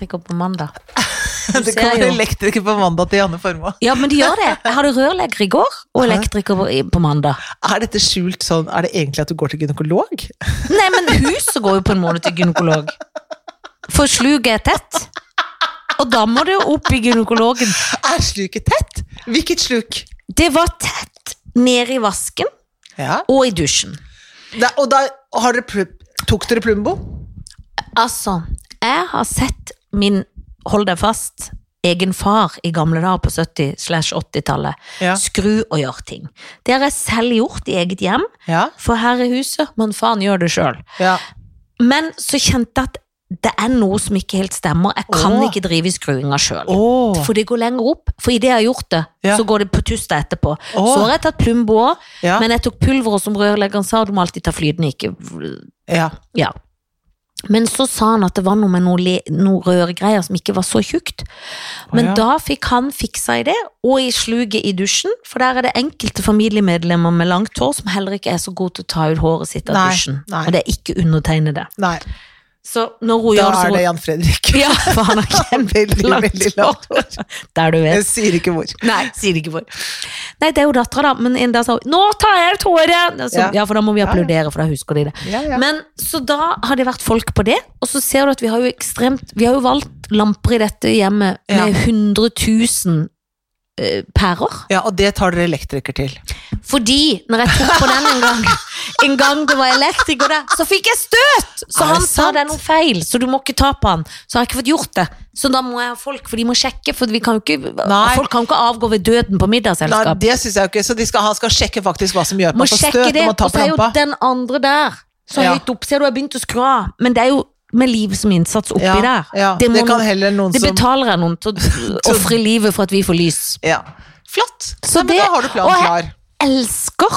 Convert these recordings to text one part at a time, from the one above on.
elektriker på mandag. Det kan være jo. elektriker på mandag til Janne Formoe. Ja, men de gjør det. Jeg hadde rørlegger i går, og elektriker på, på mandag. Er dette skjult sånn Er det egentlig at du går til gynekolog? Nei, men huset går jo på en måned til gynekolog. For sluket er tett. Og da må det jo opp i gynekologen. Er sluket tett? Hvilket sluk? Det var tett nede i vasken Ja. og i dusjen. Da, og da har dere tok dere Plumbo? Altså, jeg har sett min, hold deg fast, egen far i gamle dager på 70-80-tallet Ja. skru og gjør ting. Det har jeg selv gjort i eget hjem, Ja. for her i huset, men faen gjør det sjøl. ja. Men så kjente jeg at det er noe som ikke helt stemmer. Jeg kan Åh. ikke drive i skruinga sjøl. For det går lenger opp. For idet jeg har gjort det, Ja. så går det på tusta etterpå. Åh. Så har jeg tatt Plumbo òg, men jeg tok pulveret som rørleggeren sa, du må alltid ta flytende, ikke ja. Ja. Men så sa han at det var noe med noe, noe rørgreier som ikke var så tjukt. Men ja. da fikk han fiksa i det, og i sluget i dusjen, for der er det enkelte familiemedlemmer med langt hår som heller ikke er så gode til å ta ut håret sitt av Nei, dusjen. nei. Og det er ikke undertegnede. Nei, Så når hun da gjør det, er det Jan Fredrik. Ja, for han har Veldig, en veldig langt hår. Der du vet. Jeg sier ikke hvor. Nei, sier ikke hvor. Nei, det er jo dattera, da. Men en dag sa hun 'Nå tar jeg ut håret!' Så, Ja. ja. for da må vi applaudere, for da husker de det. Ja, ja. Men Så da har det vært folk på det, og så ser du at vi har jo ekstremt Vi har jo valgt lamper i dette hjemmet med 100 000 eh, pærer. ja, og det tar dere elektriker til. Fordi når jeg tok på den en gang, en gang det var elektriker der, så fikk jeg støt! Så han sa det er noe feil, så du må ikke ta på han. Så har jeg ikke fått gjort det. Så da må jeg ha folk, for de må sjekke, for vi kan jo ikke, folk kan jo ikke avgå ved døden på Nei, det synes jeg ikke, så de skal, han skal sjekke faktisk hva som gjør at man får støt når man tar og så er jo den andre der så Ja. høyt opp. Ser du, jeg har begynt å skru av, men det er jo med liv som innsats oppi Ja, der. ja, det, kan noen- heller noen det betaler jeg noen til å ofre livet for at vi får lys. ja. Flott! Så Nei, men det- da har du og jeg- Elsker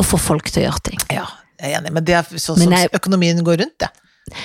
å få folk til å gjøre ting. Ja, jeg er enig, men det er sånn som jeg- økonomien går rundt, det.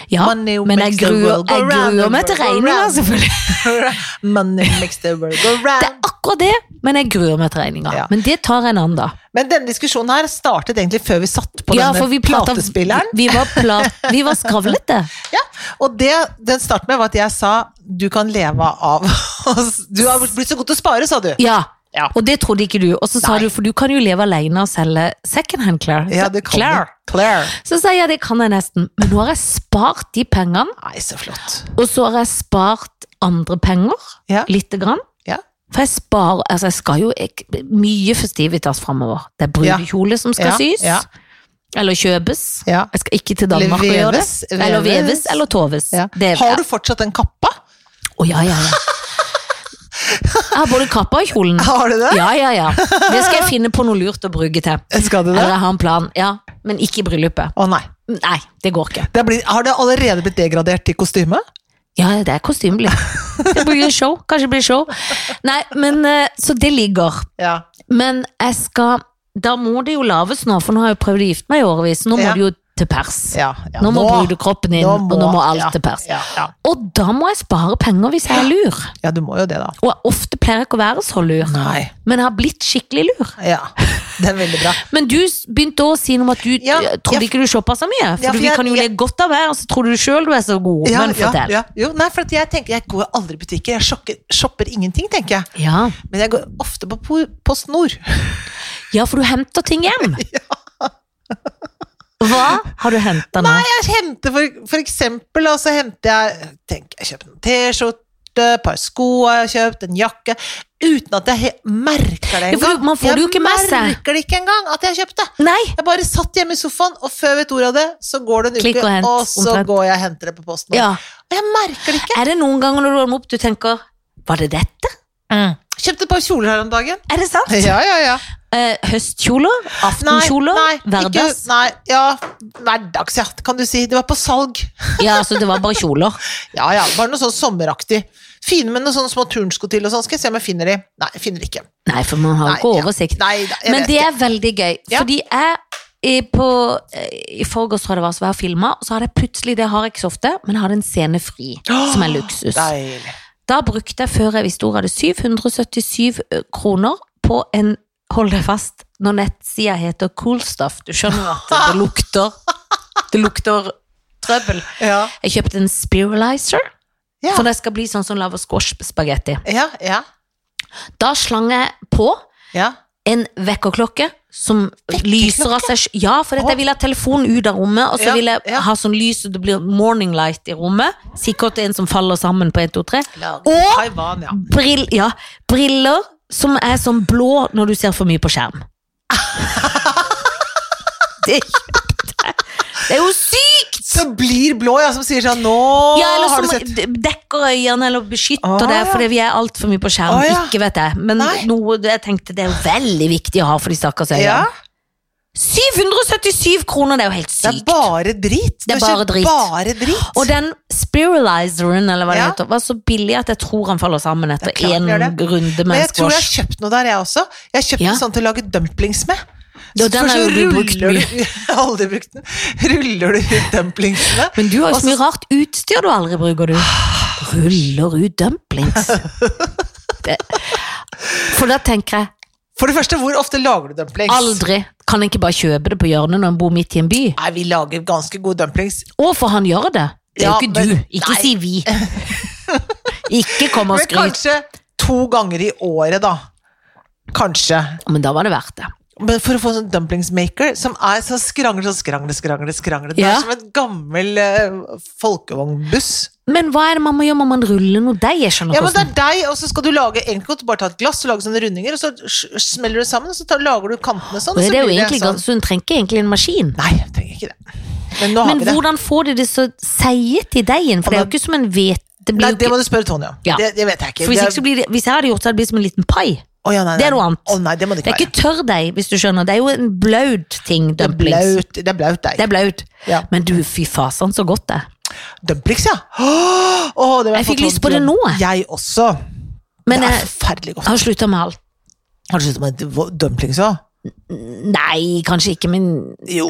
Ja, men jeg gruer, jeg gruer meg til regninga, selvfølgelig. Money makes the world go round. Det er akkurat det, men jeg gruer meg til regninga. Ja. Men det tar en annen, da. Men denne diskusjonen her startet egentlig før vi satt på Ja, denne platespilleren. Vi var, plat, vi var skravlete. Ja, og det den startet med var at jeg sa du kan leve av oss. Du har blitt så god til å spare, sa du. Ja. Ja. Og det trodde ikke du. Og så sa Nei. du, for du kan jo leve alene og selge secondhand klær. Ja, det kan Claire. Claire. Så sa jeg ja, det kan jeg nesten. Men nå har jeg spart de pengene, Nei, så flott. og så har jeg spart andre penger. Ja. Lite grann. Ja. For jeg sparer Altså, jeg skal jo jeg, mye festivitas framover. Det er brudekjole som skal sys. ja. Eller kjøpes. Ja. Jeg skal ikke til Danmark og gjøre det. Eller veves. eller toves. Har du fortsatt den kappa? Å, ja, ja, ja. Jeg har både kappa og kjolen. Har du det? Ja, ja, ja. Det skal jeg finne på noe lurt å bruke til. Skal du det? Eller jeg har en plan. Ja, men ikke i bryllupet. Å nei. Nei, det går ikke. Det blir, har det allerede blitt degradert til kostyme? Ja, det er kostymelig. Det blir show. Kanskje det blir show. Nei, men eh, Så det ligger. Ja. Men jeg skal Da må det jo lages nå, for nå har jeg jo prøvd å gifte meg i årevis. Nå må Ja. det jo til pers. ja, ja. Nå må brudekroppen inn, og nå må alt ja, til pers. Ja, ja. Og da må jeg spare penger hvis jeg er lur. ja, du må jo det, da. Og ofte pleier jeg ikke å være så lur, Nei. men jeg har blitt skikkelig lur. Ja, det er veldig bra. Men du begynte å si noe om at du Ja, trodde ja, ikke du shoppa så mye. For, Ja, for vi jeg- kan jo jeg- le godt av hver, og så tror du sjøl du er så god. Ja, men fortell. Ja, ja. Jo, nei, for jeg tenker, jeg går aldri i butikker. Jeg shopper, shopper ingenting, tenker jeg. Ja. Men jeg går ofte på Po- Post Nord. ja, for du henter ting hjem. Hva har du henta nå? Nei, jeg henter for, for eksempel, så henter jeg tenk, Jeg kjøper en T-skjorte, et par sko har jeg kjøpt, en jakke. Uten at jeg merker det Ja, engang. du- man får det jo ikke med seg. Jeg merker det ikke engang at jeg kjøpte. Nei! Jeg bare satt hjemme i sofaen, og før jeg vet ordet av det, så går det en Klikk uke, og hent, og så omtrent. går jeg og henter det på posten. Ja. Og jeg merker det ikke. Er det noen ganger når du varmer opp du tenker Var det dette? Kjøpte et par kjoler her om dagen. Er det sant? Ja, ja, ja. Eh, høstkjoler? Aftenkjoler? nei, hverdags? Ikke, nei, ja, hverdags, ja, kan du si. Det var på salg. Ja, altså det var bare kjoler. Ja, ja, bare noe sånn sommeraktig. Fine med noen sånne små turnsko til og sånn. Skal jeg se om jeg finner de. Nei, jeg finner ikke. Nei, for man har jo ikke ja. Nei, da, Men det er veldig gøy, Ja. fordi jeg i, på, eh, I forgårs tror jeg det var, så var jeg filma, og så hadde jeg plutselig, det har jeg ikke så ofte, men jeg hadde en scene fri, som er luksus. Deilig. Da brukte jeg, før jeg visste ordet, 777 kroner på en, hold deg fast, når nettsida heter Cool Stuff. Du skjønner at det lukter Det lukter trøbbel. Ja. Jeg kjøpte en spiralizer. Ja. For det skal bli sånn som lager squash-spagetti. Ja, ja, Da slang jeg på ja. en vekkerklokke som lyser av seg Ja, for jeg vil ha telefonen ut av rommet, og så Ja, vil jeg ja. ha sånn lys så det blir morning light i rommet. Sikkert en som faller sammen på 1, 2, 3. Laget Og- Taiwan, ja. Brill, ja, briller som er sånn blå når du ser for mye på skjerm. Det. Det er jo sykt! Så blir blå, ja, som sier sånn Nå Ja, eller har du sett dekker øynene eller beskytter Å, det, fordi vi er altfor mye på skjerm. Ah, ja. Ikke vet jeg, men Nei. noe jeg tenkte det er veldig viktig å ha for de stakkars Ja, 777 kroner, det er jo helt sykt. det er bare drit. Det er bare drit. Bare drit. Og den spiralizeren, eller hva det Ja. heter, var så billig at jeg tror han faller sammen etter er én runde med Men jeg tror jeg har kjøpt noe der, jeg også. Jeg har kjøpt Ja. noe sånt til å lage dumplings med. Ja, den har jo du brukt mye. du- Jeg har aldri brukt den. Ruller du ut dumplingsene? Men du har jo så mye rart utstyr du aldri bruker, du. Ruller ut dumplings. Det. For da tenker jeg For det første, hvor ofte lager du dumplings? aldri kan en ikke bare kjøpe det på hjørnet når en bor midt i en by. Nei, vi lager ganske gode dumplings. Å, for han gjør det. Det er Ja, jo ikke men- du. Ikke nei. si vi. Ikke kom og Men kanskje to ganger i året, da. Kanskje. Men da var det verdt det. Men for å få en sånn dumplingsmaker som er så skrangle, så skrangle, skrangle, skrangle. Det Ja. er som en gammel uh, folkevognbuss. Men hva er det man må gjøre? Må man rulle noe deig? Jeg skjønner Ja, men det er deg, og så skal du lage Egentlig bare ta et glass og lage sånne rundinger, og så smeller du sammen, og så tar, lager du kantene sånn. og Det så er jo egentlig sånn. Så hun trenger ikke egentlig en maskin. Nei, jeg trenger ikke det. Men Men det. hvordan får de det så seiet i deigen? For det er jo ikke som en hvete. Det Nei, det må du spørre Tonje om. Ja. Det, det vet jeg ikke. for hvis, Det er- ikke blir det, hvis jeg hadde gjort det, hadde det blitt som en liten pai. Å, ja, nei, det er noe annet. Oh, nei, det det er ikke tørrdeig, hvis du skjønner. Det er jo en blaut ting, dumplings. det er blaut deig. Ja. Men du, fy fasan, så godt det er. Dumplings, ja. Oh, Jeg fikk lyst på det nå, jeg. Jeg også. Men det er jeg forferdelig godt. har slutta med alt. Har du sluttet med dumplings òg? Nei, kanskje ikke, men Jo.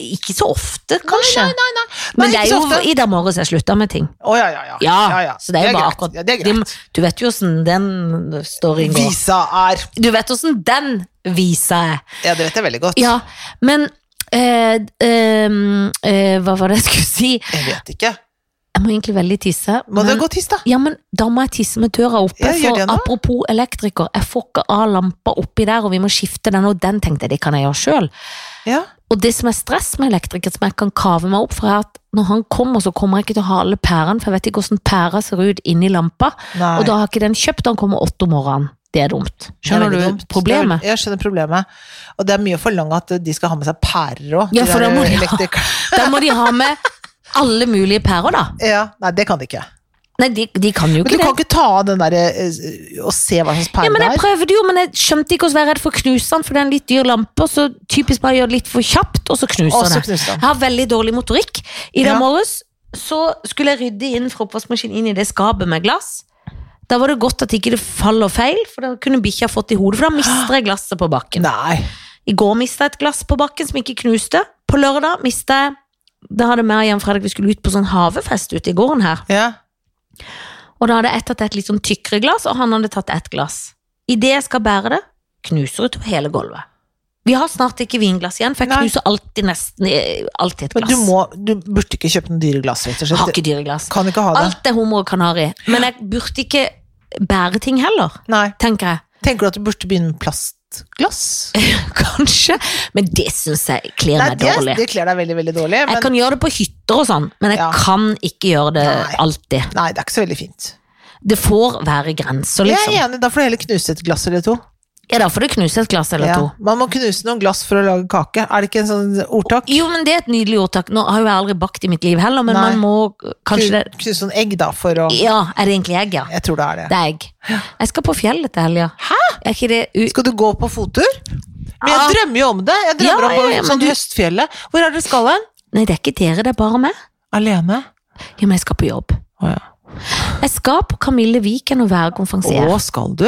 Ikke så ofte, kanskje. Nei, nei, nei. Men det er jo i dag morges jeg slutta med ting. Å ja, ja, ja. Ja, så det er jo bare akkurat de- Du vet jo åssen den storyen går. Visa er Du vet åssen den visa er. Ja, det vet jeg veldig godt. Ja, men eh, eh, eh, Hva var det jeg skulle si? Jeg vet ikke. Jeg må egentlig veldig tisse. Må men- du gå tisse, da? Ja, men da må jeg tisse med døra oppe. Ja, for apropos elektriker, jeg får ikke av lampa oppi der, og vi må skifte den, og den tenkte jeg det kan jeg gjøre sjøl. Ja. Og det som er stress med elektriker, som jeg kan kave meg opp for, er at når han kommer, så kommer jeg ikke til å ha alle pærene, for jeg vet ikke hvordan pæra ser ut inni lampa, Nei. og da har ikke den kjøpt, han kommer åtte om morgenen. Det er dumt. Er Skjønner du dumt. problemet? Jeg skjønner problemet. Og det er mye å forlange at de skal ha med seg pærer òg. Ja, for da må de ha- Da må de ha med alle mulige pærer, da. Ja, nei, det kan de ikke. Nei, de, de kan jo Men ikke du kan ikke ta av den derre eh, og se hva slags Ja, men jeg det prøvde jo, men jeg skjønte ikke å være redd for å knuse den, for det er en litt dyr lampe, så typisk bare gjør det litt for kjapt, og så knuser det. knuste Jeg har veldig dårlig motorikk. I dag Ja. morges så skulle jeg rydde inn fra oppvaskmaskinen inn i det skapet med glass. Da var det godt at ikke det faller feil, for da kunne bikkja fått i hodet, for da mister jeg glasset på bakken. Nei. I går mista jeg et glass på bakken som ikke knuste. På lørdag mista jeg Da hadde vi og Jan Fredrik vi skulle ut på sånn havefest ute i gården her. Ja. Og da hadde jeg tatt et litt sånn tykkere glass, og han hadde tatt ett glass. Idet jeg skal bære det, knuser utover hele gulvet. Vi har snart ikke vinglass igjen, for jeg Nei. knuser alltid nesten eh, alltid et Men glass. du, må, du burde ikke kjøpe noen dyre glass, rett og slett. har ikke dyre glass. Kan ikke ha det. Alt er hummer og kanari. Men jeg burde ikke bære ting heller, Nei. tenker jeg. Tenker du at du burde begynne med plastglass? Kanskje. Men det syns jeg kler meg det, dårlig. det kler deg veldig, veldig dårlig. Men Jeg kan gjøre det på hytter og sånn, men jeg Ja. kan ikke gjøre det Nei. alltid. nei, det er ikke så veldig fint. Det får være grenser, Jeg liksom. er enig, da får du heller knuse et glass eller to. Ja, da får du knuse et glass eller Ja. to. Man må knuse noen glass for å lage kake. Er det ikke en sånn ordtak? Jo, men det er et nydelig ordtak. Nå har jo jeg aldri bakt i mitt liv heller, men Nei. man må kanskje Knuse noen egg, da, for å Ja, er det egentlig egg, ja? Jeg tror det er det. Det er egg. Jeg skal på fjellet til helga. Hæ? Det u... Skal du gå på fottur? Men jeg drømmer jo om det. Jeg drømmer Ja, om ja, ja, sånn du- Høstfjellet. Hvor er dere skal hen? Nei, det er ikke dere, det er bare meg. Alene? Ja, men jeg skal på jobb. Å ja. Jeg skal på Camille Viken og være konferansier. Å, skal du?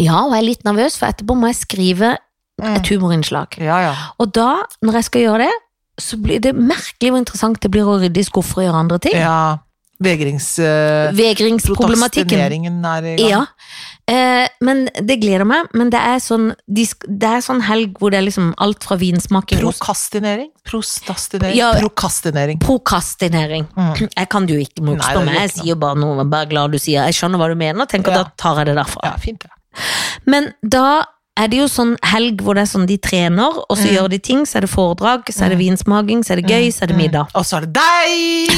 Ja, og jeg er litt nervøs, for etterpå må jeg skrive et humorinnslag. Ja, ja. Og da, når jeg skal gjøre det, så blir det merkelig hvor interessant det blir å rydde i skuffer og gjøre andre ting. ja. Vegrings... Uh, Vegringsproblematikken. Er i gang. Ja. Eh, men det gleder meg. Men det er sånn, de, det er sånn helg hvor det er liksom alt fra vinsmaking Prokastinering? Prostastinering? Ja. Prokastinering. prokastinering. Mm. Jeg kan det jo ikke motstå det meg. Jeg sier bare noe, bare glad du sier Jeg skjønner hva du mener, tenker Ja. da tar jeg det derfra. Ja, fint det. Men da er det jo sånn helg hvor det er sånn de trener, og så Mm. gjør de ting, så er det foredrag, så er det vinsmaking, så er det gøy, så er det middag. Og så er det deg!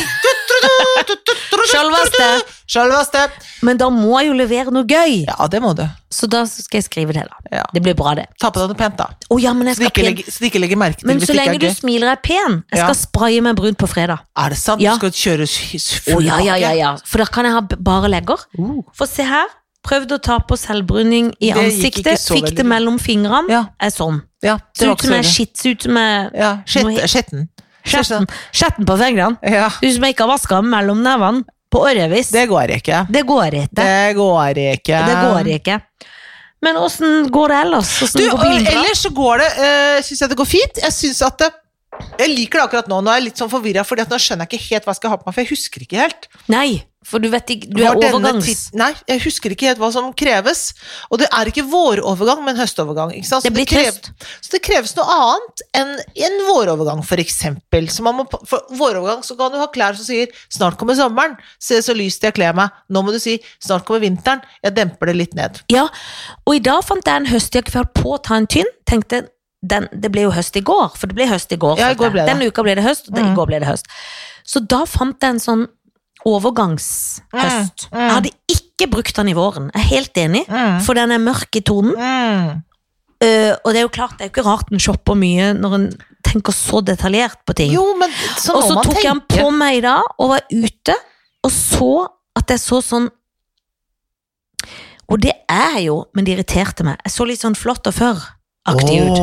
Sjølveste. Sjølveste. Men da må jeg jo levere noe gøy, Ja, det må du. så da skal jeg skrive det, da. Ja. Det blir bra, det. Ta på deg noe pent, da. Oh, ja, men jeg Så de skal ikke legger, så de ikke legger merke til Men så lenge er du smiler er pen. Jeg Ja. skal spraye meg brun på fredag. Er det sant? Ja. Du skal kjøre full oh, ja, ja, ja, ja. For da kan jeg ha bare legger. Uh. For se her. Prøvde å ta på selvbruning i Det ansiktet. Fikk det mellom fingrene. Ja, Er sånn. ja. Det Ser ut som jeg skitt, ser ut som jeg Ja, skjetten. Skjetten, skjetten på fingrene. Ja, Ser ut som jeg ikke har vaska mellom nevene på årevis. Det, det går ikke. går ikke. Det går ikke. Det går ikke. Men åssen går det ellers? Du, går ellers så går det uh, Syns jeg det går fint. Jeg syns at det, Jeg liker det akkurat nå. Nå er jeg litt sånn forvirra, for nå skjønner jeg ikke helt hva jeg skal ha på meg, for jeg husker ikke helt. Nei, for du vet ikke Du er overgangs... Nei, jeg husker ikke helt hva som kreves. Og det er ikke vårovergang, men høstovergang. Så Det blir krev- tøft. Så det kreves noe annet enn en vårovergang, for eksempel. Så man må, for vårovergang så kan du ha klær som sier 'snart kommer sommeren', se så lyst jeg kler meg. Nå må du si 'snart kommer vinteren', jeg demper det litt ned. Ja, og i dag fant jeg en høstjakke for jeg på å ta en tynn. Tenkte den, det ble jo høst i går, for det ble høst i går. Ja, i går ble det. Denne uka ble det høst, og Mm. i går ble det høst. Så da fant jeg en sånn overgangshøst. Mm, mm. Jeg hadde ikke brukt den i våren, jeg er helt enig, Mm. for den er mørk i tonen. Øh, og det er jo klart, det er jo ikke rart en shopper mye når en tenker så detaljert på ting. Jo, men sånn og så man tok jeg den på meg i dag, og var ute, og så at jeg så sånn Og det er jo, men det irriterte meg. Jeg så litt sånn flott og før-aktig ut.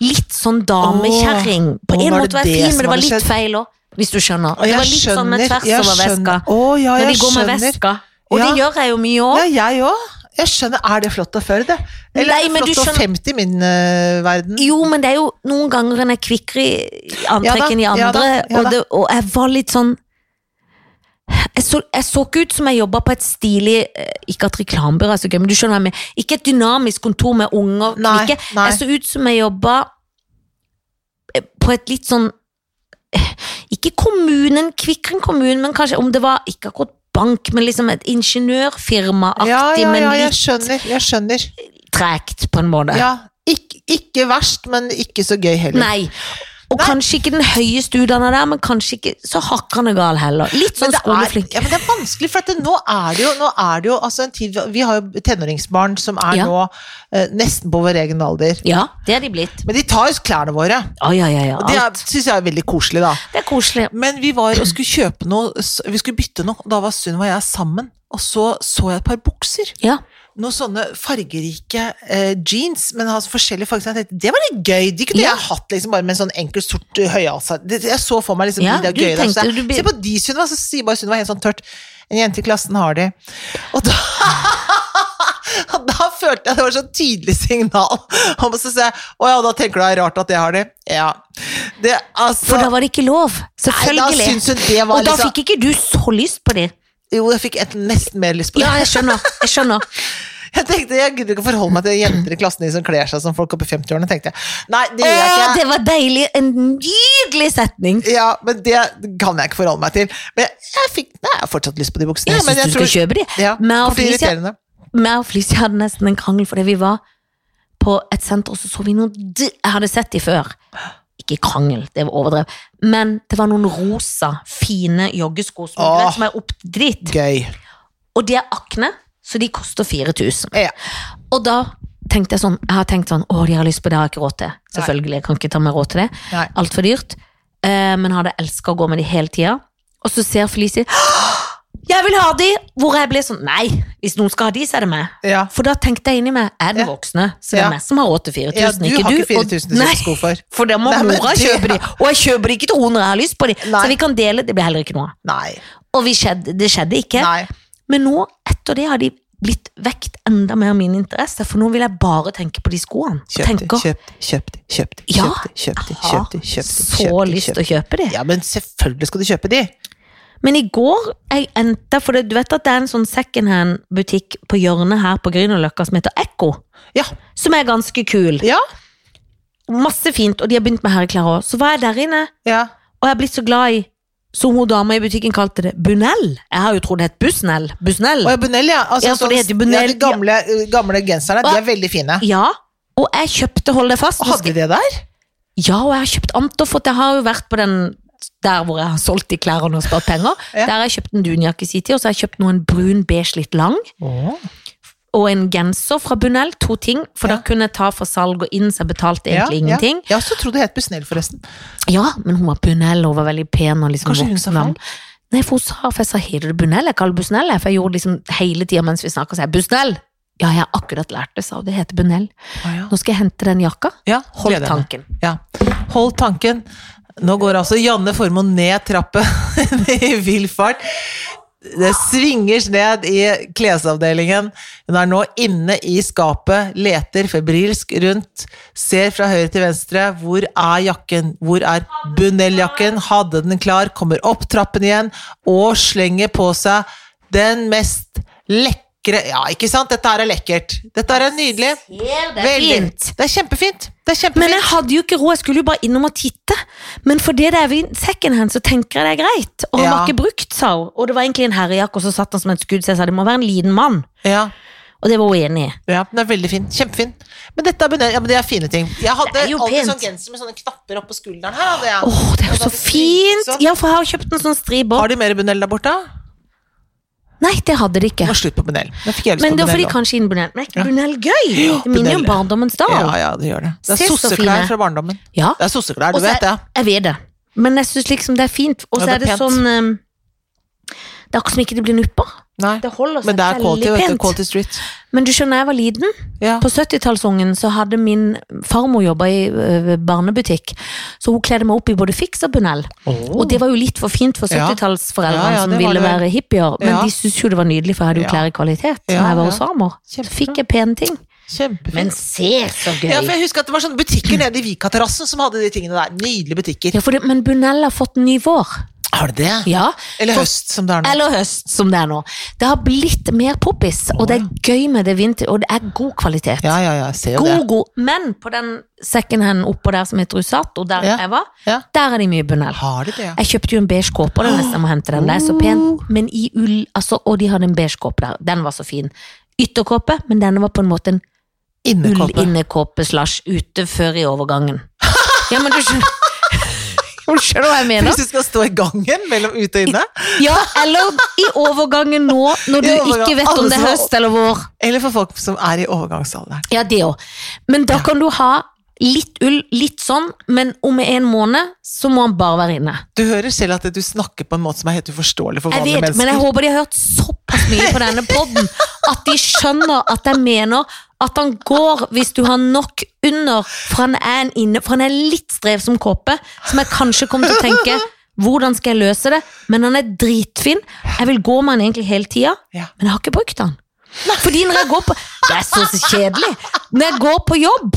Litt sånn damekjerring. På en måte var jeg fin, men det var litt skjedd? feil òg, hvis du skjønner. Det var litt sånn med tvers over veska. Ja, Når de går med skjønner. veska. Og det gjør jeg jo mye òg. Ja, jeg òg. Jeg skjønner. Er det flott å føre det? Eller Nei, er det flott å skjønner- 50 i min uh, verden? Jo, men det er jo noen ganger en er kvikkere i Ja antrekk enn i ja da, andre, da. og, det, og jeg var litt sånn jeg så, jeg så ikke ut som jeg jobba på et stilig eh, Ikke at reklamebyrå er så gøy, men du skjønner hva jeg mener. Ikke et dynamisk kontor med unger. Nei, ikke, nei. Jeg så ut som jeg jobba eh, på et litt sånn eh, Ikke kommunen, Kvikren kommune, men kanskje om det var ikke akkurat bank, men liksom et ingeniørfirmaaktig, ja, Ja, ja, men ja, jeg skjønner. Jeg skjønner. tregt, på en måte. Ja, ikke, ikke verst, men ikke så gøy heller. Nei. Og Nei. kanskje ikke den høyeste utdanna der, men kanskje ikke så hakkende gal heller. Litt sånn det, er, skoleflink. ja, men det er vanskelig, for det, nå er det jo, nå er det jo altså en tid, Vi har jo tenåringsbarn som er Ja. nå eh, nesten på vår egen alder. Ja, det er de blitt. Men de tar jo klærne våre. Oh, ja, ja, ja. Og det syns jeg er veldig koselig, da. Det er koselig. Men vi var og skulle kjøpe noe, vi skulle bytte noe, og da var Sunn og jeg sammen. Og så så jeg et par bukser. Ja. Noen sånne fargerike eh, jeans, men har forskjellige farger. Jeg tenkte, Det var litt gøy! De kunne Ja. jeg hatt liksom bare med en sånn enkel sort uh, høyhalsa. Jeg så for meg liksom Ja, de der gøye der. Du Se på de Sunniva, så sier bare Sunniva helt sånn tørt. En jente i klassen har de. Og da da følte jeg det var så tydelig signal. Og så sier jeg å ja, da tenker du det er rart at jeg har de? Ja. Det, altså, For da var det ikke lov. Nei, Selvfølgelig. da syns hun det var Og da liksom fikk ikke du så lyst på de. Jo, jeg fikk et, nesten mer lyst på det. Ja, jeg skjønner. Jeg skjønner. Jeg tenkte, jeg gidder ikke å forholde meg til jenter i klassen som kler seg som folk oppe i 50-årene. tenkte jeg. Nei, det gjør jeg ikke. det var deilig. En nydelig setning. Ja, men det kan jeg ikke forholde meg til. Men jeg fikk nei, jeg har fortsatt lyst på de buksene. Jeg men syns du skal kjøpe de. Ja, Men og Felicia- meg og Felicia hadde nesten en krangel fordi vi var på et senter, og så så vi noe Jeg hadde sett de før. Ikke krangel, det var overdrevet. Men det var noen rosa, fine joggesko som, Åh. vet, som er opp dritt Gøy. Og de er akne, så de koster 4000. Ja. Og da tenkte jeg sånn, jeg har tenkt sånn, å, de har lyst på det, jeg har ikke råd til. Selvfølgelig, jeg kan ikke ta meg råd til det. Altfor Alt for dyrt. Eh, men hadde elska å gå med de hele tida. Og så ser Felicie jeg vil ha de! Hvor jeg ble sånn Nei, hvis noen skal ha de, så er det meg. Ja. For da tenkte jeg inni meg, er det voksne, så det er meg som har råd til 4000, ja, du ikke har du. ikke 4000 Og- til å Nei, sko for. for da må Nei, mora det- kjøpe de, og jeg kjøper de ikke til henne når jeg har lyst på de. Nei. Så vi kan dele, det blir heller ikke noe av. Og vi skjedde, det skjedde ikke. Nei. Men nå, etter det, har de blitt vekt enda mer min interesse, for nå vil jeg bare tenke på de skoene. Kjøp de, kjøp de, kjøp de, kjøp de, Ja, kjøp de, kjøp de, jeg har kjøp de, kjøp de, så kjøp de, lyst til å kjøpe de. Ja, men selvfølgelig skal du kjøpe de. Men i går jeg endte For det, du vet at det er en sånn secondhand-butikk på hjørnet her på Grünerløkka som heter Ekko. Ja. Som er ganske kul. Ja. Masse fint, og de har begynt med herreklær òg. Så var jeg der inne, ja. og jeg er blitt så glad i som hun dama i butikken kalte det, Bunell. Jeg har jo trodd det het Bussnell. Busnell. Og ja, Bunell, ja. Altså, Ja, det sånn- heter jo Bunell, Ja, de gamle, gamle genserne, de er veldig fine. Ja, og jeg kjøpte, hold deg fast Og hadde de det der? Ja, og jeg har kjøpt Antoff, for jeg har jo vært på den der hvor jeg har solgt de klærne og spart penger. Ja. Der har jeg kjøpt en dunjakke i sin tid, og så har jeg kjøpt noen brun beige litt lang, og en genser fra Bunell, to ting, for Ja. da kunne jeg ta for salg og inn, så jeg betalte egentlig ingenting. Ja. så trodde jeg het Busnell, forresten. Ja, men hun var Bunell, og var veldig pen og liksom Kanskje hun sa dame. Nei, for hun sa, for jeg sa, heter du Bunell? Jeg kaller Busnell, for jeg gjorde liksom hele tida mens vi snakket, så jeg, Busnell! Ja, jeg har akkurat lært det, sa hun, det heter Bunell. ja. Nå skal jeg hente den jakka. Ja, Hold tanken. Ja. Hold tanken. Nå går altså Janne Formoe ned trappa i vill fart. Det svinger ned i klesavdelingen. Hun er nå inne i skapet, leter febrilsk rundt, ser fra høyre til venstre. Hvor er jakken? Hvor er Bunell-jakken? Hadde den klar, kommer opp trappen igjen og slenger på seg den mest lekre Ja, ikke sant? Dette her er lekkert. Dette her er nydelig. Det er Veldig. fint. Det er kjempefint. Det er kjempefint. Men jeg hadde jo ikke råd, jeg skulle jo bare innom og titte. Men fordi det er secondhand, så tenker jeg det er greit. Og han Ja. var ikke brukt, sa hun. Og det var egentlig en herrejakke, og så satt han som et skudd, så jeg sa det må være en liten mann. ja. Og det var hun enig i. Ja, den er veldig fin. Kjempefin. Men dette er, ja, men det er fine ting. Jeg hadde alltid sånn genser med sånne knapper oppå skulderen her. Åh, det er jo så fint! Ja, for jeg har kjøpt en sånn striber. Har de mer Bunell der borte? Nei, det hadde de ikke. Det var slutt på lyst Men det var fordi Bunell. kanskje inn Bunell. Men er ikke Brunell gøy? Det minner jo om barndommens dal. Ja, ja, det gjør det. Det er sosseklær fra barndommen. Ja. Det er sosseklær, du vet det. Jeg vet det. Men jeg syns liksom det er fint. Og så Ja, er det det er sånn um, Det er akkurat som ikke det blir nupper. Nei. Det holder seg Men det er quality, pent. Quality Street. Men du skjønner, jeg var liten. Ja. På 70-tallsungen så hadde min farmor jobba i ø, barnebutikk, så hun kledde meg opp i både fiks og bunell. Og det var jo litt for fint for 70-tallsforeldrene Ja, ja, som ville det være hippier, men de syntes jo det var nydelig, for jeg hadde jo klær i kvalitet når jeg var hos farmor. Så fikk jeg pene ting. Kjempefint. Men se så gøy! ja, for jeg husker at det var sånne butikker nede i Vikaterrassen som hadde de tingene der. Nydelige butikker. Ja, det, men bunell har fått en ny vår. Har det det? Ja. Eller For- høst, som det er nå. Eller høst, som det er nå. Det har blitt mer poppis, og det er gøy med det vinter, og det er god kvalitet. Ja, ja, ja, jeg ser jo God, det. god. Men på den second hand oppå der som heter Usato, der Ja. jeg var, Ja. der er de mye bunnel. Har de det, ja? Jeg kjøpte jo en beige kåpe, og det er jeg må hente den. Det er så pen, men i ull, altså, og de hadde en beige kåpe der. Den var så fin. Ytterkåpe, men denne var på en måte en Innekåpe. ull-innekåpe slash ute før i overgangen. Ja, men du skjønner Du skjønner hva jeg mener? Hvis du skal stå i gangen mellom ute og inne? Ja, eller i overgangen nå, når du ikke vet om det er høst eller vår. Eller for folk som er i overgangsalderen. Ja, det òg. Men da kan du ha litt ull, litt sånn, men om en måned så må han bare være inne. Du hører selv at du snakker på en måte som er helt uforståelig for Jeg vanlige mennesker. men jeg håper de har hørt såpass mye på denne podden at de skjønner at jeg mener at han går hvis du har nok under, for han er en inne, for han er litt strev som kåpe, som jeg kanskje kommer til å tenke hvordan skal jeg løse det? Men han er dritfin. Jeg vil gå med han egentlig hele tida, Ja. men jeg har ikke brukt han. Fordi når jeg går på Det er så kjedelig! Når jeg går på jobb,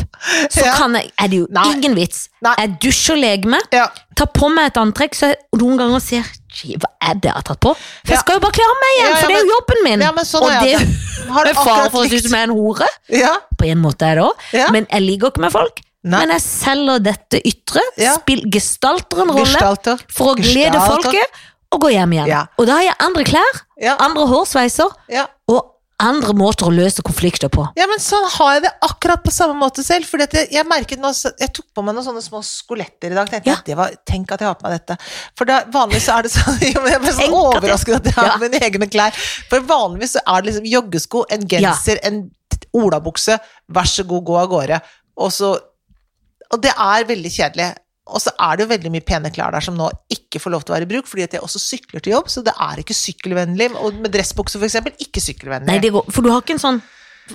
så Ja. kan jeg Er det jo Nei. ingen vits. Nei. Jeg dusjer og leker meg, Ja. tar på meg et antrekk, så jeg noen ganger «Gee, Hva er det jeg har tatt på? For jeg skal jo bare kle av meg igjen, for det er jo jobben min! Sånn og det er Har du med for å synes jeg er en hore. Ja. På en måte er det òg. Men jeg liker ikke med folk. Nei. Men jeg selger dette ytre, Ja. spill, gestalter en rolle Gestalter. for å glede Gestalter. folket, og gå hjem igjen. Ja. Og da har jeg andre klær, Ja. andre hårsveiser, Ja. og andre måter å løse konflikter på. ja, men sånn har jeg det akkurat på samme måte selv. For jeg, jeg merket nå, jeg tok på meg noen sånne små skoletter i dag. Tenkte Ja. det var, Tenk at jeg har på meg dette. For er- vanligvis så er det sånn jo, men Jeg ble sånn at overrasket at jeg har Ja. mine egne klær. For vanligvis så er det liksom joggesko, en genser, en olabukse. Vær så god, gå av gårde. Og så Og det er veldig kjedelig. Og så er det jo veldig mye pene klær der som nå ikke får lov til å være i bruk, fordi at jeg også sykler til jobb, så det er ikke sykkelvennlig. Og med dressbukse eksempel, ikke sykkelvennlig. Nei, går, for du har ikke en sånn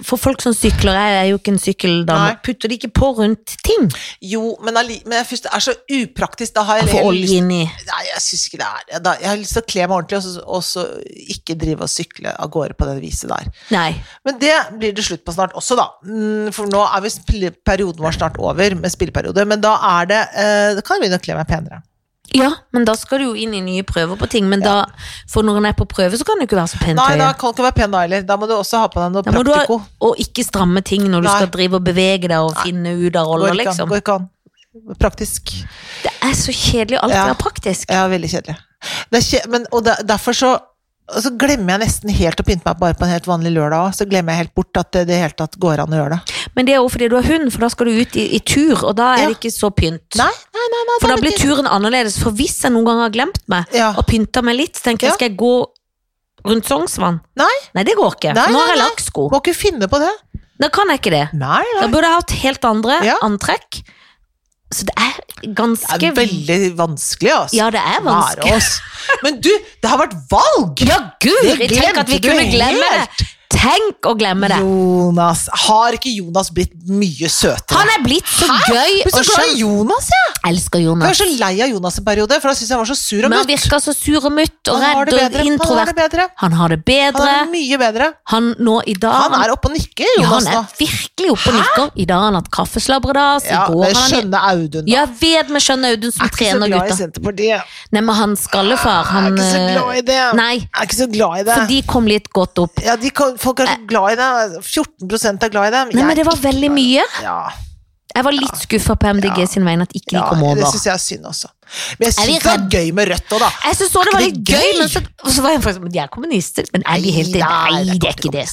For folk som sykler, jeg er jo ikke en sykkeldame, Nei. putter de ikke på rundt ting? Jo, men, men jeg synes det er så upraktisk. Da har jeg Få olje inni. Nei, jeg syns ikke det er det. Da, jeg har lyst til å kle meg ordentlig, og så, og så ikke drive og sykle av gårde på det viset der. Nei. Men det blir det slutt på snart også, da. Mm, For nå er vi perioden vår snart over med spilleperiode, men da er det eh, Da kan jeg begynne å kle meg penere. Ja, men da skal du jo inn i nye prøver på ting. Men da, for når en er på prøve, så kan du ikke være så pent Nei, da kan du ikke være pen da heller. Da må du også ha på deg noe Da må ha, praktiko. og ikke stramme ting når du Nei. skal drive og bevege deg og finne ut av roller, liksom. Går ikke an. Praktisk. Det er så kjedelig alltid Ja. er praktisk. Ja, veldig kjedelig. Det kje men, og der- derfor så og så glemmer jeg nesten helt å pynte meg bare på en helt vanlig lørdag òg. Så glemmer jeg helt bort at det i det hele tatt går an å gjøre det. Men det er jo fordi du har hund, for da skal du ut i, i tur, og da er Ja. det ikke så pynt. Nei, nei, nei. nei For da blir turen annerledes. For hvis jeg noen gang har glemt meg Ja. og pynta meg litt, så tenker jeg Ja. skal jeg gå rundt Sognsvann? Nei. Nei, det går ikke. Nei, nå har jeg nei. lakksko. Må ikke finne på det. Da kan jeg ikke det. Nei, Da burde jeg hatt helt andre antrekk. Så det er ganske Det er veldig vanskelig, altså. Ja, det er vanskelig. Men du, det har vært valg! Ja, guri! Tenk at vi kunne glemme det! Tenk å glemme det! Jonas. Har ikke Jonas blitt mye søtere? Han er blitt så gøy Jeg blir og så glad i. Jonas, jeg! Jeg elsker Jeg var så lei av Jonas en periode, for da syntes jeg var så sur og mutt. Men han virker så sur og mutt og Han har redd det og bedre. Han har det bedre. Han har det Han er mye bedre. Han nå i dag Han er oppe og nikker, ja, Jonas, han er virkelig oppe og nikker. I dag har han hatt kaffeslabredas. I Ja, det har Audun, da. Ja, ved med skjønne Audun som trener gutta. er ikke så glad i. Senterpartiet. Nei, men han skallefar, Jeg han er ikke så eh, glad i det. Nei, Jeg er ikke så glad i det. for de kom litt godt opp. Ja, de kan, folk er så glad i det. 14 er glad i dem. Nei, men det var veldig mye. Ja, Jeg var litt skuffa på MDG Ja. sin vegne at ikke de kom over. det synes syns jeg er synd også. Men jeg syns det var gøy med Rødt òg, da. Jeg synes det var litt gøy, gøy? men så, så var jeg faktisk De er kommunister, men er de helt Nei, det er ikke det.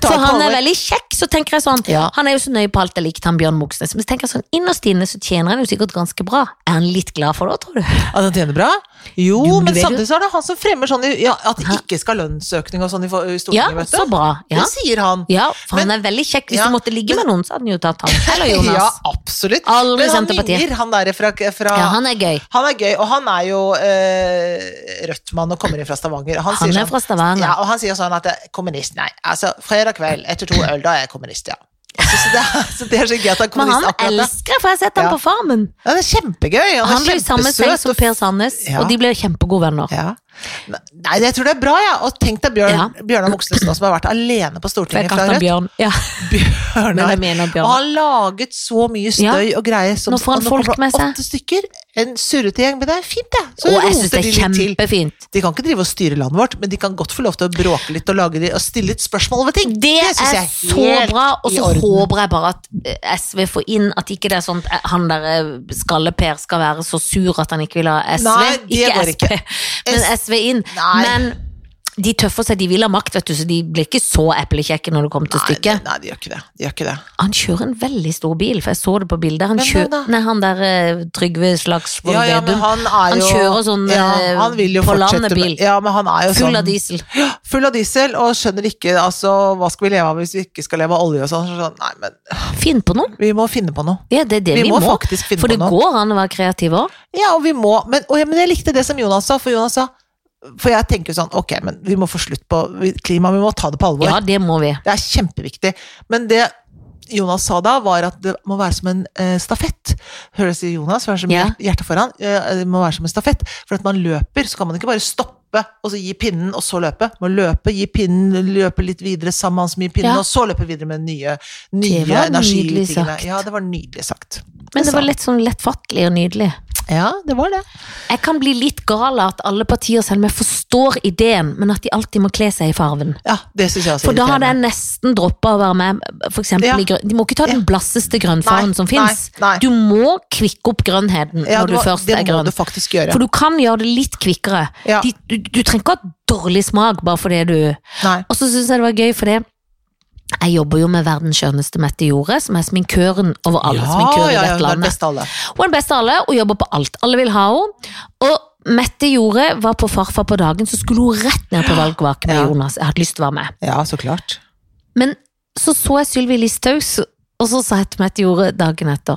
For han er veldig kjekk, så tenker jeg sånn Ja. Han er jo så nøye på alt jeg likte, han Bjørn Moxnes. Men så tenker jeg sånn, innerst inne så tjener han jo sikkert ganske bra. Er han litt glad for det, tror du? At han tjener bra? Jo, Jo, men men samtidig så er det han som fremmer sånn ja, at det ikke skal lønnsøkning og sånn i Stortinget, Ja, vet du. så bra. Ja, Det sier han. ja for han er veldig kjekk. Hvis Ja, du måtte ligge med noen, så hadde han jo tatt han. Eller Ja, absolutt. Aldri Men han Senterpartiet. minner han der fra, fra Ja, han er gøy. Han er gøy, og han er jo eh, Rødt-mann og kommer inn fra Stavanger. Han, Han er sånn, fra Stavanger. Ja, og han sier sånn at det, kommunist, nei. Altså, fredag kveld etter to øl, da er jeg kommunist, ja. Altså, så, det, så det er så gøy at han er Men han kommunist akkurat da. elsker for jeg har sett ham Ja. på Farmen. Ja, det er kjempegøy. Han, Han er ble i samme seng som Per Sandnes, Ja. og de ble kjempegode venner. Ja. Nei, jeg tror det er bra, ja. Og tenk deg Bjørn, Ja. Bjørnar Moxnes som har vært alene på Stortinget fra Rødt. Bjørn. Ja, Bjørnar. jeg Og har laget så mye støy og greier. Som, Nå får han folk med seg. Åtte stykker. En surrete gjeng. Men det er fint, det. Så Og jeg syns det de er til. kjempefint. De kan ikke drive og styre landet vårt, men de kan godt få lov til å bråke litt og, lage, og stille litt spørsmål over ting. Det, synes er jeg så helt bra, og så håper jeg bare at eh, SV får inn at ikke det er sånn at han der eh, Skalle-Per skal være så sur at han ikke vil ha SV. Nei, det ikke SP, ikke. men S- SV inn. Nei. Men de tøffer seg, de vil ha makt, vet du, så de blir ikke så eplekjekke når det kommer til Nei, stykket. nei, de gjør ikke det. De gjør ikke det. Han kjører en veldig stor bil, for jeg så det på bildet. Han, kjører, nei, han der eh, Trygve Slagsvold Ja, ja, Vedum. han Han kjører sånn, ja, eh, han på landet bil. Ja, men han er jo Full sånn av diesel. Full av diesel, og skjønner ikke altså, hva skal vi leve av hvis vi ikke skal leve av olje og sånn. Så sånn nei, men Finn på noe. vi må finne på noe. Ja, det er det Vi vi, må faktisk finne For på det noe. går an å være kreativ òg. Ja, og vi må Men, og, men jeg likte det som Jonas sa, for Jonas sa For jeg tenker jo sånn, ok, men vi må få slutt på klima, vi må ta det på alvor. Ja, det må vi. Det er kjempeviktig. Men det Jonas sa da, var at det må være som en eh, stafett. Høres det Jonas? Som Ja. hjertet foran. Eh, det må være som en stafett. For at man løper, så kan man ikke bare stoppe og så gi pinnen, og så løpe. Man må løpe, gi pinnen, løpe litt videre sammen med han som gir pinnen, Ja. og så løpe videre med nye, nye energitingene. Ja, det var nydelig sagt. Men det var litt sånn lettfattelig og nydelig. Ja, det var det. Jeg kan bli litt gal av at alle partier selv om jeg forstår ideen, men at de alltid må kle seg i farven. Ja, det synes jeg også For da hadde jeg nesten droppa å være med, for eksempel Ja. i grønn. De må ikke ta den blasseste grønnfargen som fins. Du må kvikke opp grønnheten Ja, når du må- først det er må du faktisk gjøre. For du kan gjøre det litt kvikkere. Ja. De, du, du trenger ikke ha dårlig smak bare fordi du Nei. Og så syns jeg det var gøy, for det jeg jobber jo med verdens skjønneste Mette Jorde, som er sminkøren over alle sminkører i ja, ja, dette er den landet. beste alle. Hun er den beste av alle, og jobber på alt. Alle vil ha henne. Og Mette Jorde var på Farfar på dagen, så skulle hun rett ned på valgvake med Ja. Jonas. Jeg hadde lyst til å være med. Ja, så klart. Men så så jeg Sylvi Listhaug, og så sa jeg til Mette Jorde dagen etter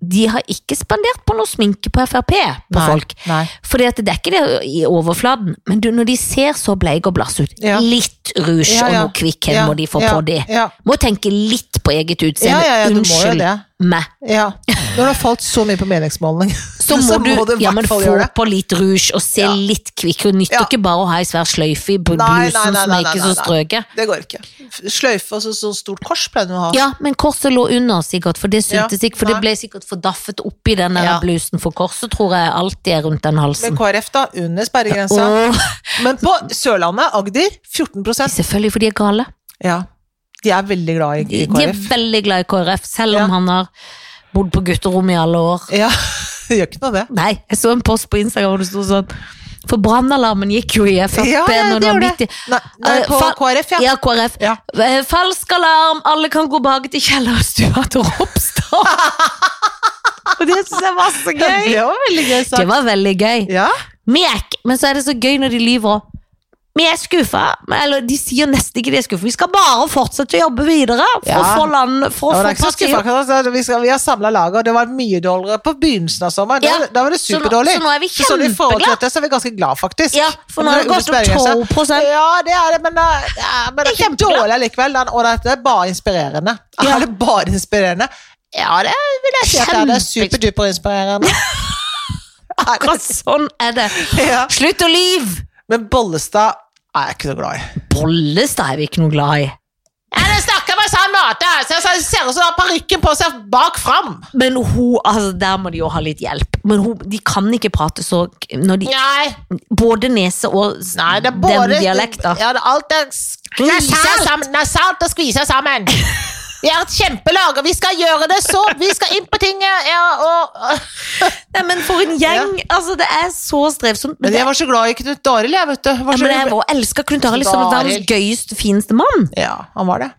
de har ikke spandert på noe sminke på Frp på Nei, folk. Nei. Fordi at det er ikke det i overflaten, men du, når de ser så bleike og blasse ut, Ja. litt rouge Ja, ja. og noe kvikkhet Ja, må de få på de. Må tenke litt på eget utseende. Unnskyld. Meg. Ja. Når det har falt så mye på meningsmåling, Så må, du, du ja, men få på litt rouge og se Ja. litt kvikkere. Nytter Ja. ikke bare å ha ei svær sløyfe i blusen Nei, nei, nei, som er ikke så strøket. Det går ikke. Sløyfe og så, så stort kors pleide du å ha. Ja, men korset lå under sikkert, for det syntes ikke, for det ble sikkert fordaffet oppi den der blusen, for korset tror jeg alltid er rundt den halsen. halsen. KrF da, under sperregrensa. Åh, Men på Sørlandet, Agder, 14% selvfølgelig, for de er gale. Ja. De er veldig glad i, i KrF. de er veldig glad i KrF, selv om Ja. han har bodd på gutterom i alle år. Ja, det gjør ikke noe det. Nei, jeg så en post på Instagram hvor det sto sånn For brannalarmen gikk jo i Frp Ja, ja, når det det var midt i Nei, nei Eh, på fa- KrF, ja. Ja, KrF. Ja. Eh, Falsk alarm, alle kan gå bak til kjellerstua til Ropstad. Og det syns jeg var så gøy. Det var veldig gøy sagt. Det var veldig gøy. Ja, Mek, men så er det så gøy når de lyver òg. Vi er skuffa. Eller de sier nesten ikke de er skuffa. Vi skal bare fortsette å jobbe videre for Ja. å få land For å det er få altså. Vi, skal- vi har samla laget, og det var mye dårligere på begynnelsen av sommeren. Da, Ja, da var det så nå- så nå er vi Så sånn i forhold til så er vi ganske glad, faktisk. Ja, for nå har det gått opp 12 Ja, det er det, men, uh, ja, men det er ikke dårlig likevel. Og dette er bare inspirerende. Ja. Er det bare inspirerende? Ja, det vil jeg si at det er. Det er superduper inspirerende. Er Akkurat sånn er det. ja. Slutt å lyve! Men Bollestad er jeg ikke noe glad i. Bollestad er vi ikke noe glad i. Ja, Den snakker på sånn måte, så jeg ser ut som har parykken på seg bak fram. Men hun, altså der må de jo ha litt hjelp. Men hun, de kan ikke prate så når de Nei, Både nese og nei, det er både den dialekta. Ja, det, alt er skvisa Nasalt. sammen. Nasalt og skvisa sammen. Vi er et kjempelag, og vi skal gjøre det så Vi skal inn på tinget, ja, og Nei, men for en gjeng! Altså, det er så strevsomt. Men jeg var så glad i Knut Arild, jeg, vet du. Var Ja, men jeg var- elska Knut Arild som verdens gøyeste, fineste mann. ja, han var det.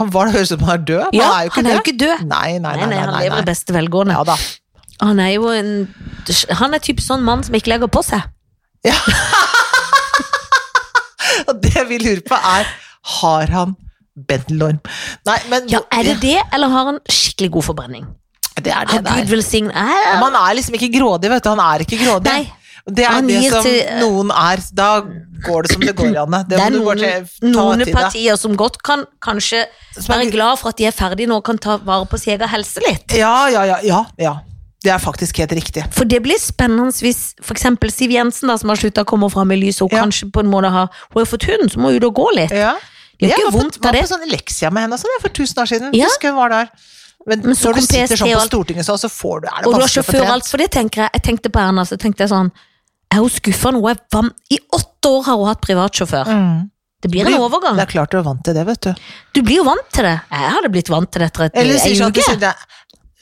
Han var det, høres ut som han er død, Ja, han er jo ikke han er jo ikke død. Nei, nei, Nei, nei. nei, han nei, lever i beste velgående. Ja da. Han er jo en Han er typ sånn mann som ikke legger på seg. Ja. Og det vi lurer på er, har han bendelorm? Nei, men Ja, Er det det, eller har han skikkelig god forbrenning? det er det det er. Gud velsigne Han er liksom ikke grådig, vet du. Han er ikke grådig. Nei. Det er det som til- noen er. Da går det som det går, Janne. Det, Det er noen, til, noen partier som godt kan kanskje være glad for at de er ferdige nå og kan ta vare på sin egen helse litt. Ja, ja, ja, ja, ja. Det er faktisk helt riktig. For det blir spennende hvis eksempel Siv Jensen, da, som har slutta å komme fram i lyset, og Ja. kanskje på en måte har Hun har fått hund, så må hun og gå litt. Ja. Det Jeg ikke var, av på, Jeg var på sånn Leksia med henne også, for tusen år siden. Ja. Husker hun var der. Men, Men så når du sitter sånn på. Stortinget så, så får du, er det Og du har sjåfør og alt, for det tenker jeg. Jeg tenkte på Erna, så tenkte jeg sånn Er hun skuffa nå? I åtte år har hun hatt privatsjåfør. Mm. Det blir en overgang. Det er klart du er vant til det, vet du. Du blir jo vant til det. Jeg hadde blitt vant til det etter et- Eller ei sånn uke.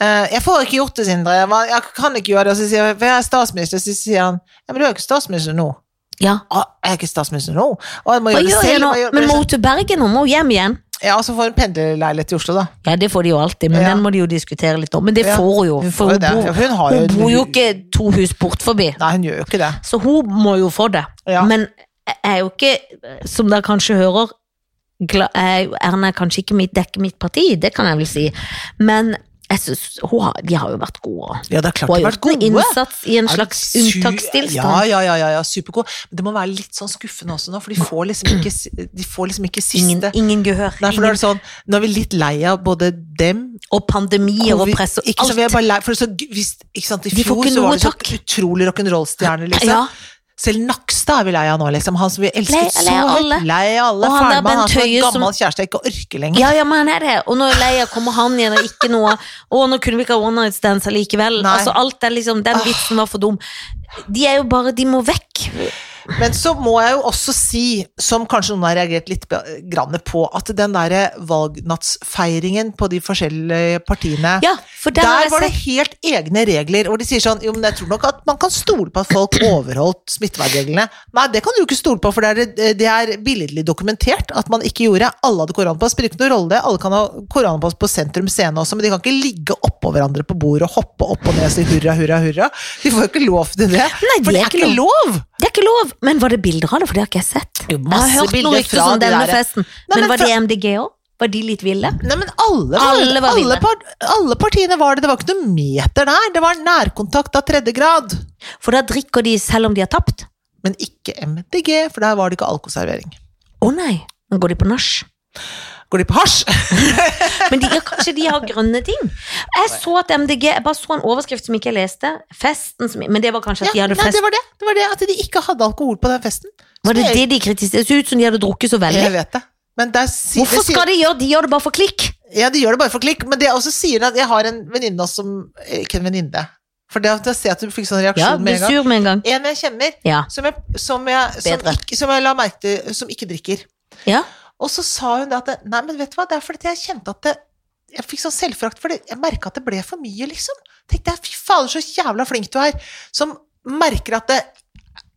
Eh, Jeg får ikke gjort det, Sindre. Jeg kan ikke gjøre det. Og så sier jeg, for jeg er statsminister, så sier han Ja, men du er jo ikke statsminister nå. Ja. Ah, jeg er ikke statsminister nå. Og jeg må Hva gjøre det gjør jeg selv. nå? Men må hun til Bergen? Hun må hjem igjen. Ja, og så får hun pendlerleilighet i Oslo, da. Ja, det får de jo alltid, men Ja. den må de jo diskutere litt om. Men det Ja, får hun jo, hun for jo hun, det. bor, Ja, for hun har jo hun bor jo ikke to hus bort forbi. Nei, hun gjør jo ikke det. Så hun må jo få det. Ja. Men jeg er jo ikke, som dere kanskje hører, gla- er jo- Erna er kanskje ikke mitt, det er ikke mitt parti, det kan jeg vel si. Men synes, har, de har jo vært gode. Ja, det er klart Hun har gjort en innsats i en slags unntakstilstand. Ja, ja, ja, ja, ja supergod. Men det må være litt sånn skuffende også nå, for de får liksom ikke, de får liksom ikke siste Ingen, ingen gehør. Nei, for da er det sånn, Nå er vi litt lei av både dem og pandemier og press og ikke, sant, vi er bare lei, for så, hvis, ikke sant, I fjor så var det så utrolig rock'n'roll-stjerne, liksom. Ja. Selv Nakstad er vi lei av nå, liksom. Han som vi elsket så høyt. Lei av alle. Og han er Bent en Høie som- gammel kjæreste jeg ikke orker lenger. Ja, ja, men han er det. Og nå er lei Leia kommer han igjen, og ikke noe Å, nå kunne vi ikke ha one night stands allikevel. Altså, alt er liksom Den vitsen var for dum. De er jo bare De må vekk. Men så må jeg jo også si, som kanskje noen har reagert litt på, at den derre valgnattsfeiringen på de forskjellige partiene Ja, for der var det helt egne regler, hvor de sier sånn Jo, men jeg tror nok at man kan stole på at folk overholdt smittevernreglene. Nei, det kan du ikke stole på, for det er, det er billedlig dokumentert at man ikke gjorde. Alle hadde koronpass, spiller ikke noen rolle det. Alle kan ha koronpass på Sentrum Scene også, men de kan ikke ligge oppå hverandre på bordet og hoppe opp og ned og si hurra, hurra, hurra. De får jo ikke lov til det. Nei, for det er ikke lov! Det er ikke lov! Men var det bilder av det? For det har ikke jeg sett. Jo, Jeg har hørt noe rykte om denne der- festen. Nei, Men men var fra- det MDG òg? Var de litt ville? Nei, men alle var, Alle var alle, part, alle partiene var det. Det var ikke noe meter der. Det var nærkontakt av tredje grad. For da drikker de selv om de har tapt? Men ikke MDG, for der var det ikke alkoservering. Å nei, nå går de på nach. Går de på hasj? Men de, ja, kanskje de har grønne ting? Jeg så at MDG Jeg bare så en overskrift som ikke jeg leste. Festen som Men det var kanskje at de hadde hadde nei, fest det var det. Det var det at de ikke hadde alkohol på den festen. Var det jeg- det de kritiserte? Det så ut som de hadde drukket så veldig. Jeg vet det. Men der Hvorfor skal de gjøre De gjør det bare for klikk. Ja, de gjør det bare for klikk, men det også sier at jeg har en venninne som Ikke en venninne. For det at jeg ser at du fikk sånn reaksjon ja, med en sur med en gang. En jeg kjenner, Ja. som jeg, som jeg, som ikke, som jeg la merke til, som ikke drikker. ja. Og så sa hun det at Nei, men vet du hva, det er fordi jeg kjente at det Jeg fikk sånn selvforakt, for jeg merka at det ble for mye, liksom. Tenkte jeg, fy fader, så jævla flink du er. Som merker at det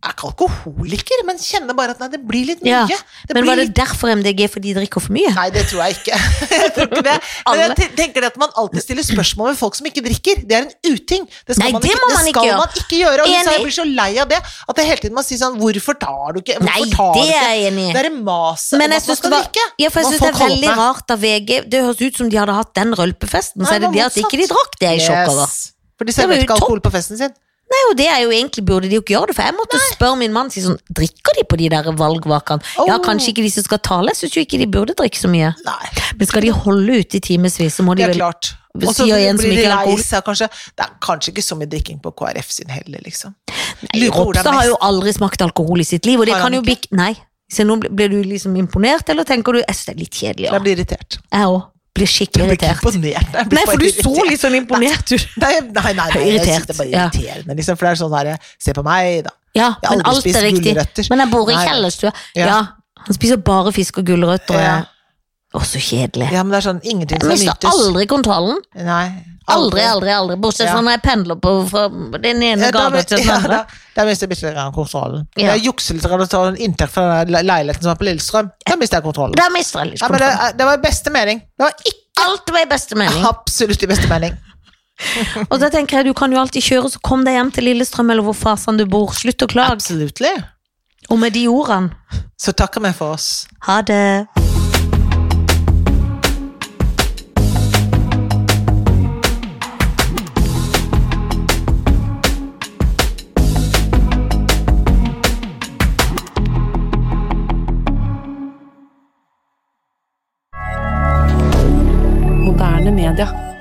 er ikke alkoholiker, men kjenner bare at nei, det blir litt mye. Ja, Men blir var det litt- derfor MDG fordi de drikker for mye? Nei, det tror jeg ikke. jeg tror ikke det. Men jeg tenker at man alltid stiller spørsmål med folk som ikke drikker. Det er en uting. Det skal, Nei, man, det ikke, man det ikke skal gjøre. man ikke gjøre. Og jeg blir så lei av det. At jeg hele tiden må si sånn Hvorfor tar du ikke? Nei, tar det er jeg enig i. Det er en Men om at man skal var drikke. Ja, for jeg syns det er veldig rart av VG Det høres ut som de hadde hatt den rølpefesten, så Nei, er det det at ikke de drakk. Det er jeg i sjokk over. For de serverte ikke alkohol på festen sin. Nei, og det er jo egentlig burde de jo ikke gjøre det, for jeg måtte spørre min mann si sånn Drikker de på de der valgvakene? Ja, Oh. kanskje ikke de som skal tale, jeg syns jo ikke de burde drikke så mye. Nei, Men skal de holde ut i timevis, så må de vel klart. Sier Og så en som blir de ikke er lei seg, kanskje. Det er kanskje ikke så mye drikking på KrF sin heller, liksom. Nei, Ropstad har jo aldri smakt alkohol i sitt liv, og det kan jo bli Nei. Så nå ble du liksom imponert, eller tenker du Jeg synes det er litt kjedelig, ja. Jeg blir irritert. Jeg òg. Blir skikkelig Jeg blir ikke irritert. imponert. Blir Nei, for du du så litt sånn imponert ut. Nei, nei, nei, nei jeg Irritert, synes det er bare irriterende, liksom. For det er sånn her, Se på meg, da. Ja, men alt er riktig. Men jeg bor i kjellerstua. Ja. Ja. Han spiser bare fisk og gulrøtter. Ja. Å, så kjedelig. Ja, men det er sånn ingenting Jeg mister aldri kontrollen. Nei. Aldri, aldri, aldri. Bortsett fra Ja. når jeg pendler på fra den ene Ja, gata til den ja, andre. da, da mister jeg bitte kontrollen. Ja. Jeg jukser litt og tar en inntekt fra den leiligheten som er på Lillestrøm. Da mister jeg kontrollen. Da mister jeg litt Ja, men det, det var i beste mening. Det var ikke Alt var i beste mening. absolutt i beste mening. Og da tenker jeg, du kan jo alltid kjøre, så kom deg hjem til Lillestrøm eller hvor fasen du bor. Slutt å klage. Absolutt. Og med de ordene, Så takker vi for oss. ha det. D'accord.